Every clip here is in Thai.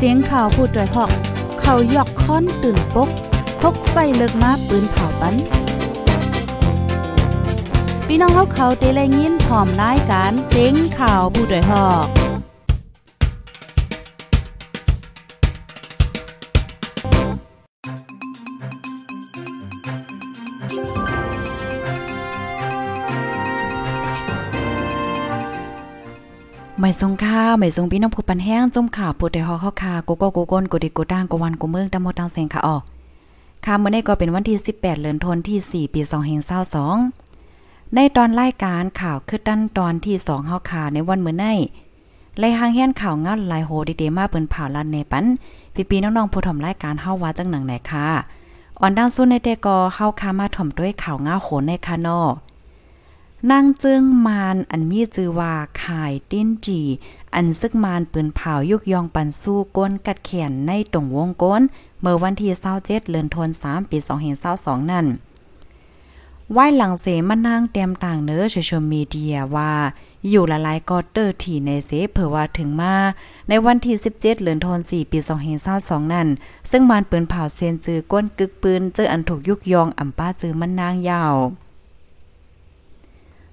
เสียงข่าวผู้ด้วยหอก เขายอกค้อนตื่นปกพกใส่เลิกมาปืนเผาปันพี่น้องเขาเขาได้แลยินพร้อมรายการเสียงข่าวผู้ด้วยหอก ไม่ทรงค่าไม่ทรงพี่น้องผู้ปันแห้งจมข่าวผู้ใดฮอเข้าคาโกโก้โกก้นกูดิกูด่างกูวันกูเมืองตะโมตังเซงค่ะออค่ะมื้อนี้ก็เป็นวันที่ 18เดือนธันวาคมที่4ปี2522ในตอนรายการข่าวคือตั้นตอนที่2เฮาค่ะในวันมื้อนี้ไล่หางแห่นข่าวงานหลายโหดีเดมาเปิ้นผ่าลันในปันพี่ๆน้องๆผู้ถมรายการเฮาว่าจังหนังไหนค่ะอ่อนดังสู้ในเตกอเฮาคามาถมด้วยข่าวง้าโหในคานอ นางจึงมานอันมีจือว่าขายติ้นจี อันซึกมานปืนเผายุกยองปันสู้ก้นกัดแขนในตรงวงก้น เมื่อวันที่27เดือนธันวาคมปี2022นั่นไหว้หลังเสมานางเตรียมต่างเนื้อโซเชียลมีเดียว่า อยู่ละลายกอเตอร์ที่ในเสเผื่อว่าถึงมา ในวันที่ 17เดือนธันวาคมปี2022นั่น ซึ่งมานปืนเผาเซนจือก้นกึกปืนเจออันถูกยุกยองอำป้าจือมันนางยาว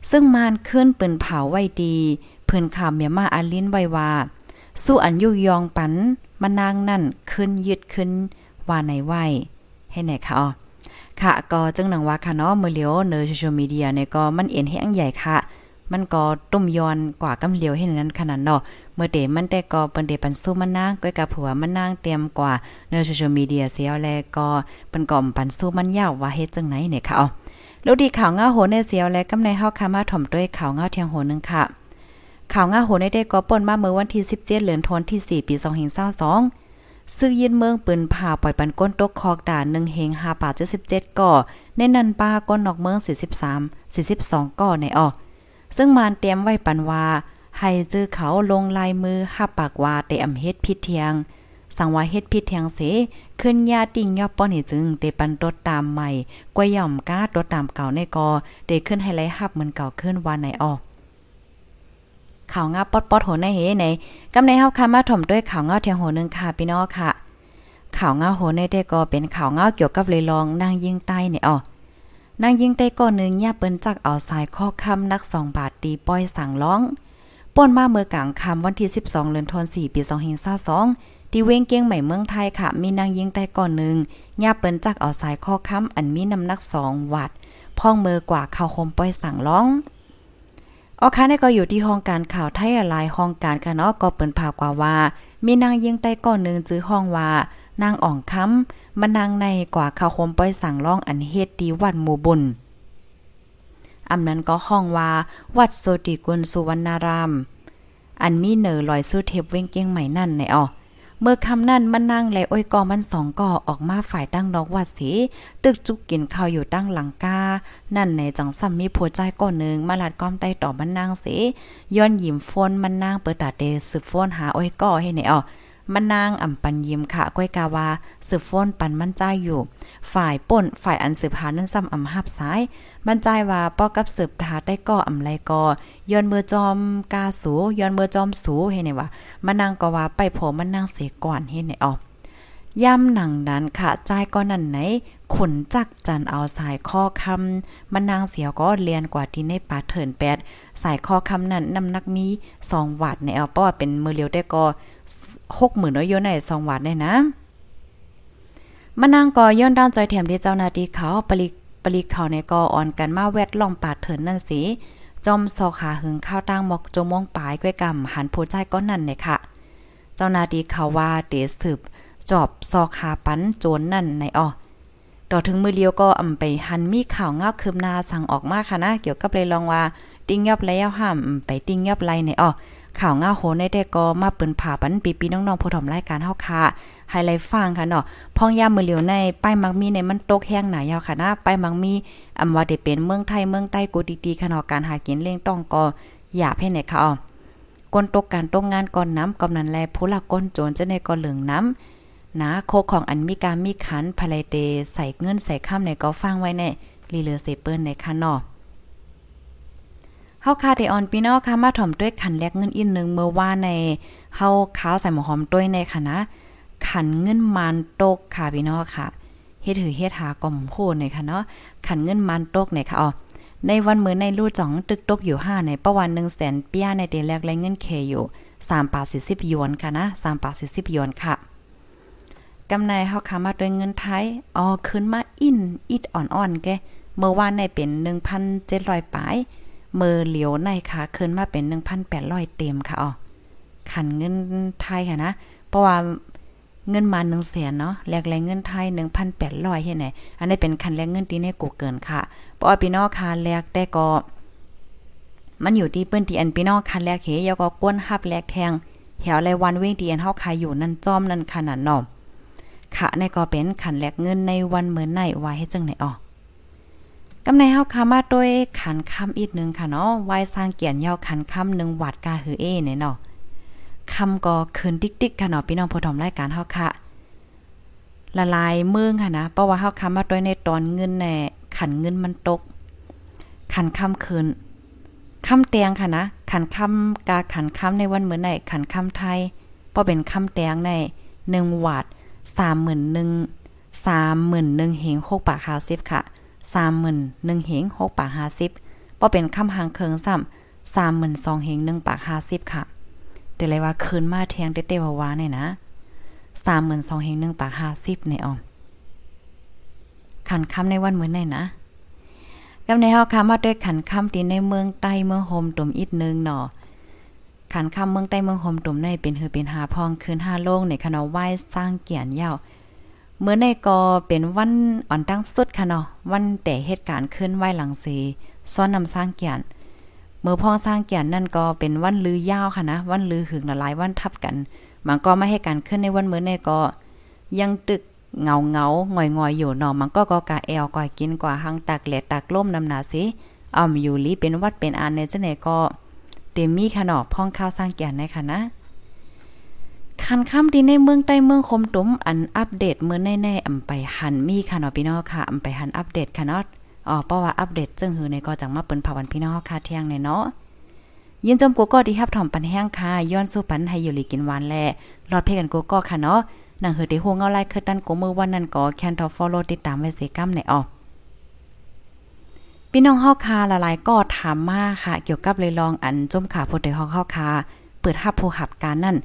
ซึ่งมานขึ้นปืนเผาไว้ดีเพิ่นข่าวเมียมาอาลินไว้ว่า สู้อันยุยองปันมานางนั่นขึ้นยึดขึ้นว่าในไหวให้ไหนคะอ๋อค่ะก็จังหนังว่าค่ะเนาะมือเลียวเนอโซเชียลมีเดียเนี่ยก็มันเอ็นให้อังใหญ่ค่ะ มันก็ต้มยอนกว่ากำเหลียวให้นั้นขนาดเนาะเมื่อเดมันแต่ก็เปิ้นเดปันสู้มันนางก้อยกับผัวมันนางเตรียมกว่าเนอโซเชียลมีเดียเสียวแลก็เปิ้นก็ปันสู้มันยาวว่าเฮ็ดจังไหนเนี่ยค่ะอ๋อ ลูกดีข่าวง้าโหในเสียวและกำในเฮาคามาถ่อมด้วยข่าวง้าเทียงโหนึงค่ะ ข่าวง้าโหในได้ก็ป่นมาเมื่อวันที่17เดือนธันวาคมที่4ปี2022ซื้อยินเมืองปืนผ่าปล่อยปันก้นตกคอกด่าน1เฮง5ป่า77ก่อในนันป้าก้นนอกเมือง 43 42ก่อในออซึ่งมานเตรียมไว้ปันว่าให้จื้อเขาลงลายมือหับปากว่าแต่อำเฮ็ดผิเทียง สังว่าเฮ็ดผิดแทงเสขึ้นยาติ่งยอป้อนให้จึงเตปันตดตามใหม่กว่าย่อมก้าตดตามเก่าในกอเดขึ้นให้ไลฮับเหมือนเก่าขึ้นวันไหนออกข่าวงาปอดปอดโหในเฮในกำในเฮาคามาถ่อมด้วยข่าวงาเทียงโหนึงค่ะพี่น้องค่ะ ข่าวงาโหในได้ก็เป็นข่าวงาเกี่ยวกับเลยลองนางยิงใต้เนี่ยอ๋อนางยิงใต้ก่อนนึงย่าเปิ้นจักเอาสายข้อคำนัก2บาทตีป้อยสั่งร้อง ป่นมาเมื่อกลางคำวันที่ 12เดือนธันวาคมปี2522 ที่เว้งเกียงใหม่เมืองไทยค่ะ มีนางยิงใต้ก่อนหนึ่งย่าเปิ้นจักเอาสายข้อค้ำอันมีน้ำหนักสองวัตต์พ่องมือกว่าข่าวคมป้อยสั่งร้องออค่ะนี่ก็อยู่ที่ห้องการข่าวไทยอะไรห้องการค่ะเนาะก็เปิ้นพากว่าว่า มีนางยิงใต้ก่อนหนึ่งจื้อห้องว่านางอ่องค้ำมานางในกว่าข่าวคมป้อยสั่งร้องอันเฮ็ดดีวัดหมู่บุญอำนั้นก็ห้องว่า วัดโซติกุลสุวรรณาราม อันมีเหนือลอยสู้เทพเว้งเกียงใหม่นั่นในอ๋อ เมื่อคำนั้นมันนั่งและอ้อยกอมันสองก่อออกมาฝ่ายตั้งนอกวัดสีตึกจุกกินข้าวอยู่ตั้งหลังกา นั่นในจังซ้ำมีผัวใจก้อนหนึ่งมาลัดก้อมใต้ต่อมันนางสีย้อนหยิมฟนมันนางเปิดตาเดสืบฟนหาอ้อยก่อให้ไหนอ่อ มันนางอ่ำปันยิมค่ะก้อยกาวาสืบฟ้นปันมั่นใจอยู่ ฝ่ายป่นฝ่ายอันสืบหานั้นซ้ำอ่ำหับซ้ายมั่นใจว่าป้อกับสืบทาได้ก่ออ่ำไรก่อย้อนมือจอมกาสูย้อนมือจอมสูเฮ็ดไหนว่ามันนางก็ว่าไปพอมันนางเสก่อนเฮ็ดไหนออกย่ำหนังนั้นค่ะใจก็นั่นไหนขนจักจันเอาสายข้อคำมันนางเสียวก็เรียนกว่าที่ในป่าเถินแปดสายข้อคำนั้นน้ำนักมี2วัตต์ในเอาเพราะว่าเป็นมือเลียวได้ก็ หกหมื่นน้อยในสองวัดได้นะมานางกอย้อนด้านจอยแถมที่เจ้านาทีเขาปลิปลิเขาในกออ่อนกันมาแวดล่องปาดเถินนั่นสิจอมซอขาหึงข้าวตั้งหมอกจมองปลายก้วยกำหันผู้ใจก้อนนั่นเนี่ยค่ะ เจ้านาทีเขาว่าเดสืบจอบซอขาปั้นโจนนั่นในอ้อต่อถึงมือเลียวก็อำไปหันมีข่าวเงาคืบนาสั่งออกมาค่ะนะ เกี่ยวกับเลยลองว่า ติ้งยอบแล้วห้ามไปติ้งยอบไรในอ้อ ข่าวง่าโหในได้ก็มาเปิ้นผ่าปันปีปีน้องๆผู้ถมรายการเฮาค่ะไฮไลท์ฟังค่ะเนาะพ้องยามมือเหลียวในป้ายมักมีในมันตกแห้งหนายาวค่ะนะป้ายมักมีอำว่าได้เป็นเมืองไทยเมืองใต้กูดีๆค่ะเนาะการหากินเลี้ยงต้องก็อย่าให้ไหนค่ะอ๋อกนตกการตกงานก่อนน้ำกำนันแลผู้ละก้นโจรจะในก็เหลืองน้ำนะโคของอันมีการมีขันภายเตใส่เงินใส่ข้ามในก็ฟังไว้ในลีเลอเซเปิลในค่ะเนาะ เฮาคาเดออนพี่น้องค่ะมาถ่อมด้วยขันแลกเงินอีกนึงเมื่อว่าในเฮาข้าวใส่หมูหอมด้วยในค่ะนะขันเงินมานตกค่ะพี่น้องค่ะเฮ็ดถือเฮ็ดหากล่อมโพในค่ะเนาะขันเงินมานตกในค่ะอ๋อในวันมื้อในลู่จ่องตึกตกอยู่5ในประวัน100,000เปียในเตแลกแลเงินเคอยู่3บา40หยวนค่ะนะ3บา40หยวนค่ะกำไรเฮาค้ามาด้วยเงินไทยอ๋อขึ้นมาอินอิดอ่อนๆแกเมื่อวานในเป็น 1,700ปาย มือเหลียวในค่ะขึ้นมาเป็น 1,800 เต็มค่ะอ๋อขันเงินไทยค่ะนะ เพราะว่าเงินมา1แสนเนาะแลกแรงเงินไทย 1,800เฮ็ดไหนอันนี้เป็นคันแลกเงินที่ในกูเกินค่ะเพราะว่าพี่น้องค่ะแลกแต่ก็มันอยู่ที่เปิ้นที่อันพี่น้องคันแลกเฮยก็ก้นฮับแลกแทงแถวไรวันเว้งที่อันเฮาขายอยู่นั่นจอมนั่นขนาดเนาะค่ะในก็เป็นขันแลกเงินในวันเหมือนในไว้ให้จังไหนอ๋อ กำในเฮาคามาด้วยขันคำอีกนึงค่ะเนาะไว้สร้างเกียรติยาวขันคำนึงวัดกาหือเอเนี่ยเนาะคำก็คืนติ๊กๆค่ะเนาะพี่น้องผู้ชมรายการเฮาค่ะ ละลายเมืองค่ะนะเพราะว่าเฮาคำมาด้วยในตอนเงินแน่ขันเงินมันตก ขันคำคืนคำแตงค่ะนะขันคำกาขันคำในวันเหมือนในขันคำไทยเพราะเป็นคำแตงใน1วัด31,000 31,000เฮง6ปาก50ค่ะ 31,000เฮง6ปาก50บ่เป็นคำหางเคิงซ้ำ32,000เฮง1ปาก50ค่ะ แต่เลยว่าคืนมาแทงเต้ๆว่าๆเนี่ยนะ32,000เฮง1ปาก50ในออมขันคำในวันเหมือนไหนนะกำในเฮาคำว่าด้วยขันคำที่ในเมืองใต้เมืองโฮมตุ่มอีกนึงเนาะขันคำเมืองใต้เมืองโฮมตุ่มในเป็นหือเป็นหาพองคืนห้าโล่งในคณะไหว้สร้างเกียรติยาว เมื่อในก็เป็นวันอ่อนตั้งสุดค่ะเนาะวันแต่เหตุการณ์ขึ้นไหวหลังสีซ้อนนำสร้างเกียรติเมื่อพ่อสร้างเกียรตินั่นก็เป็นวันลือยาวค่ะนะ วันลือหึงหลายวันทับกันมันก็ไม่ให้การขึ้นในวันเมื่อในก็ ยังตึกเงาเงาหงอยงอยอยู่เนาะมันก็ก็กะแอลก่อยกินกว่าหังตักแหลตักล่มนำหนาสิเอาอยู่ลีเป็นวัดเป็นอันในเจังไหนก็เต็มมีค่ะเนาะพ่องข้าวสร้างเกียรติในค่ะนะ คันค่ำดีในเมืองใต้เมืองคมตุ้มอันอัปเดตเมื่อแน่ๆอำไปหันมีค่ะเนาะพี่น้องค่ะอำไปหันอัปเดตค่ะเนาะอ๋อเพราะว่าอัปเดตจึงหือในก็จังมาเปิ้นภาวันพี่น้องค่ะเที่ยงในเนาะยินจมกูก็ที่ฮับถ่อมปันแห้งค่ะย้อนสู้ปันให้อยู่ลีกินหวานแลรอดเพกันกูก็ค่ะเนาะนังเฮอได้ฮู้เงาไล่คือตันกูมือวันนั้นก็แคนทอฟอลโลติดตามไว้เสกัมในออพี่น้องเฮาคาละลายก็ถามมาค่ะ เกี่ยวกับเลยลองอันจมขาโพดได้ฮอกเฮาคาเปิดฮับผู้หับการนั่น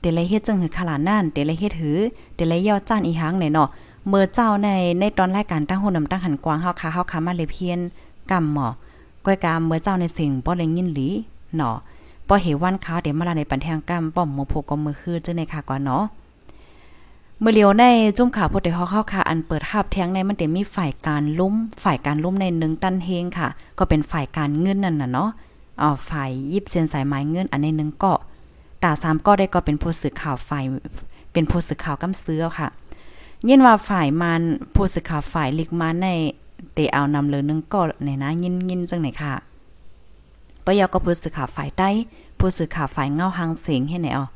เดเลยเฮ็ดจังหือขลานั่นเดเลยเฮ็ดหือเดเลยยาวจ้านอีหังในเนาะเมื่อเจ้าในในตอนแรายการตั้งหุ่นนำตั้งหันกวางเฮาคาเฮาคามาเลยเพียนกำหมอก้อยกามเมื่อเจ้าในสิ่งบ่เลยยินหลีเนาะบ่เฮวันค้าเดี๋ยวมาลาในปันแทงกำป้อมโมโพกมือคือจังในค่ะก่อนเนาะเมื่อเลียวในจุ่มขาพดได้ฮอกเข้าค่ะอันเปิดภาพแทงในมันเต็มีฝ่ายการลุ่มฝ่ายการลุ่มในหนึ่งตันเฮงค่ะ ก็เป็นฝ่ายการเงินนั่นน่ะเนาะอ๋อฝ่ายยิบเส้นสายไม้เงินอันในหนึ่งเก็ ตาสามก็ได้ก็เป็นผู้สื่อข่าวฝ่ายเป็นผู้สื่อข่าวกำซื้อค่ะยินว่าฝ่ายมันผู้สื่อข่าวฝ่ายลิกมาในเตเอานำเลยนึงก็ในนะยินยินจังไหนค่ะปยอก็ผู้สื่อข่าวฝ่ายใต้ผู้สื่อข่าวฝ่ายเงาหางเสียงให้ไหนอ๋อ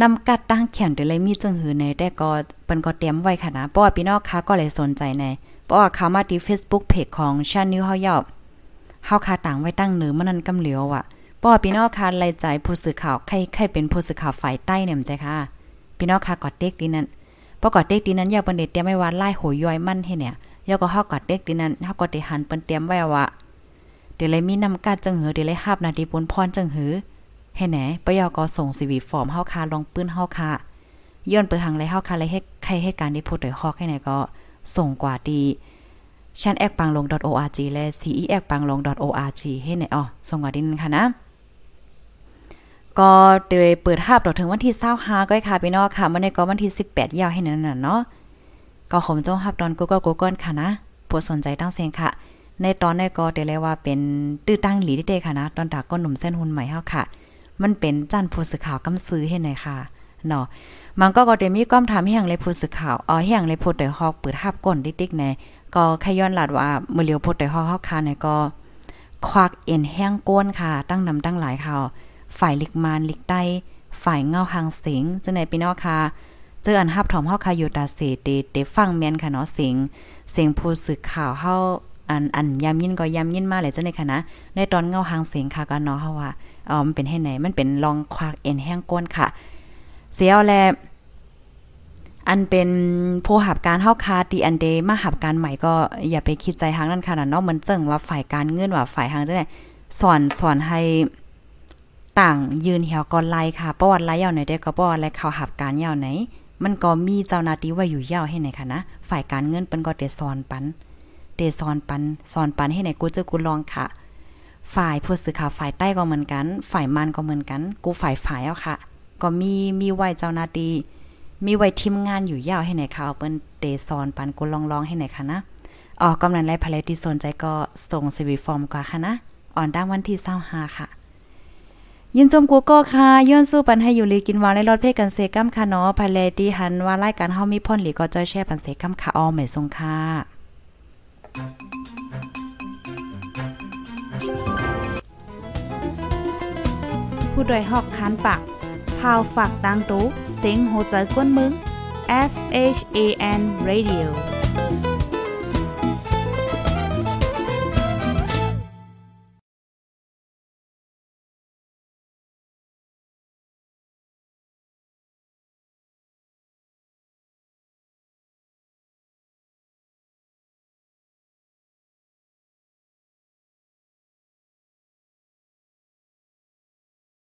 นำกัดตั้งแขนเดเลยมีจึงหือในแต่ก็เปิ้นก็เตรียมไว้ค่ะนะเพราะว่าพี่น้องค้าก็เลยสนใจในเพราะว่าเขามาที่ Facebook Page ของชานิวเฮายอบเฮาคาต่างไว้ตั้งเหนือมันนั้นกำเหลียวอะ เพราะว่าพี่น้องค้าไล่ใจผู้สื่อข่าวใครใครเป็นผู้สื่อข่าวฝ่ายใต้เนี่ยมใจค่ะพี่น้องค้ากอดเด็กดีนั้นเพราะกอดเด็กดีนั้นยาเปิ้นเตรียมไว้ว่าไล่โหยย้อยมั่นให้เนี่ยยาก็เฮากอดเด็กดีนั้นเฮาก็ได้หันเปิ้นเตรียมไว้ว่าเดี๋ยวเลยมีนำกัดจังหือเดี๋ยวเลยฮับนาทีปุนพรจังหือให้แหนปยอก็ส่งสีวีฟอร์มเฮาคาลองปื้นเฮาคาย้อนเปิดหังไรเฮาคาเลยให้ใครให้การได้พูดโดยฮอกให้ไหนก็ส่งกว่าดีชันแอกปังลง .org และ ce แอกปังลง .org ให้ไหนอ๋อส่งกว่าดินค่ะนะ ก็เดยเปิดภาพต่อถึงวันที่25ก็ค่ะพี่น้องค่ะเมื้อในก็วันที่ 18 ยาวให้นั่นน่ะเนาะก็ขมจ้องฮับตอนกูก็กูก้นค่ะนะผู้สนใจตั้งเสียงค่ะ ในตอนในก็เดเลยว่าเป็นตื้อตั้งหลีได้ค่ะนะ ตอนตาก็หนุ่มเส้นหุ่นใหม่เฮาค่ะ มันเป็นจันผู้สื่อข่าวกำซื้อให้หนค่ะเนาะมันก็ก็ได้มีความถามให้อย่างเลยผู้สื่อข่าวอ๋อให้อย่างเลยโพดได้ฮอกเปิดภาพก้นติ๊กๆในก็ขย้อนหลัดว่าเมื่อเลียวโพดได้ฮอกเฮาค่ะเนี่ยก็ควักเอ็นแห้งก้นค่ะ ตั้งนำตั้งหลายค่ะ ฝ่ายลิกมานลิกใต้ ฝ่ายเงาหางเสียงจังไหนพี่น้องค่ะเจออันฮับถอมเฮาค่ะอยู่ตาเสเตเตฟังแม่นค่ะเนาะเสียงเสียงผู้สื่อข่าวเฮาอันอันยามยินก็ยามยินมาเลยจ้ะในค่ะนะในตอนเงาหางเสียงค่ะก็เนาะเฮาว่าอ๋อมันเป็นให้ไหนมันเป็นรองควักเอ็นแห้งก้นค่ะ เสียวแลอันเป็นผู้หับการเฮาคาตีอันเดมาหับการใหม่ก็อย่าไปคิดใจทางนั้นค่ะเนาะมันเจิงว่าฝ่ายการเงินว่าฝ่ายทางได้สอนสอนให้ ต่างยืนเหี่ยวก่อนไล่ค่ะประวัติไล่ยาวไหนได้ก็ประวัติไล่เขาหับการยาวไหน มันก็มีเจ้าหน้าที่ไว้อยู่ยาวให้ไหนค่ะนะ ฝ่ายการเงินเปิ้นก็ได้สอนปันเดสอนปันสอนปันให้ไหนกูเจอกูลองค่ะ ฝ่ายผู้สื่อข่าวฝ่ายใต้ก็เหมือนกัน ฝ่ายมันก็เหมือนกัน กูฝ่ายฝ่ายเอาค่ะ ก็มีมีไว้เจ้าหน้าที่มีไว้ทีมงานอยู่ยาวให้ไหนค่ะเปิ้นเดซอนปันกูลองลองให้ไหนค่ะนะอ๋อกำลังไล่พลที่สนใจก็ส่งซีวีฟอร์มกว่าค่ะนะอ่อนดังวันที่25ค่ะ ยินจมกูก็ค่ะย้อนสู้ปันให้อยู่ลีกินวางในรถเพกันเซกัมค่ะเนาะภายเลที่หันว่ารายการเฮามีพ่นหลีก็จอยแช่ปันเซกัมค่ะออใหม่ทรงค่ะผู้ดยหอกคันปากพาวฝากดังตู้เซ็งโหใจกวนมึง S H A N Radio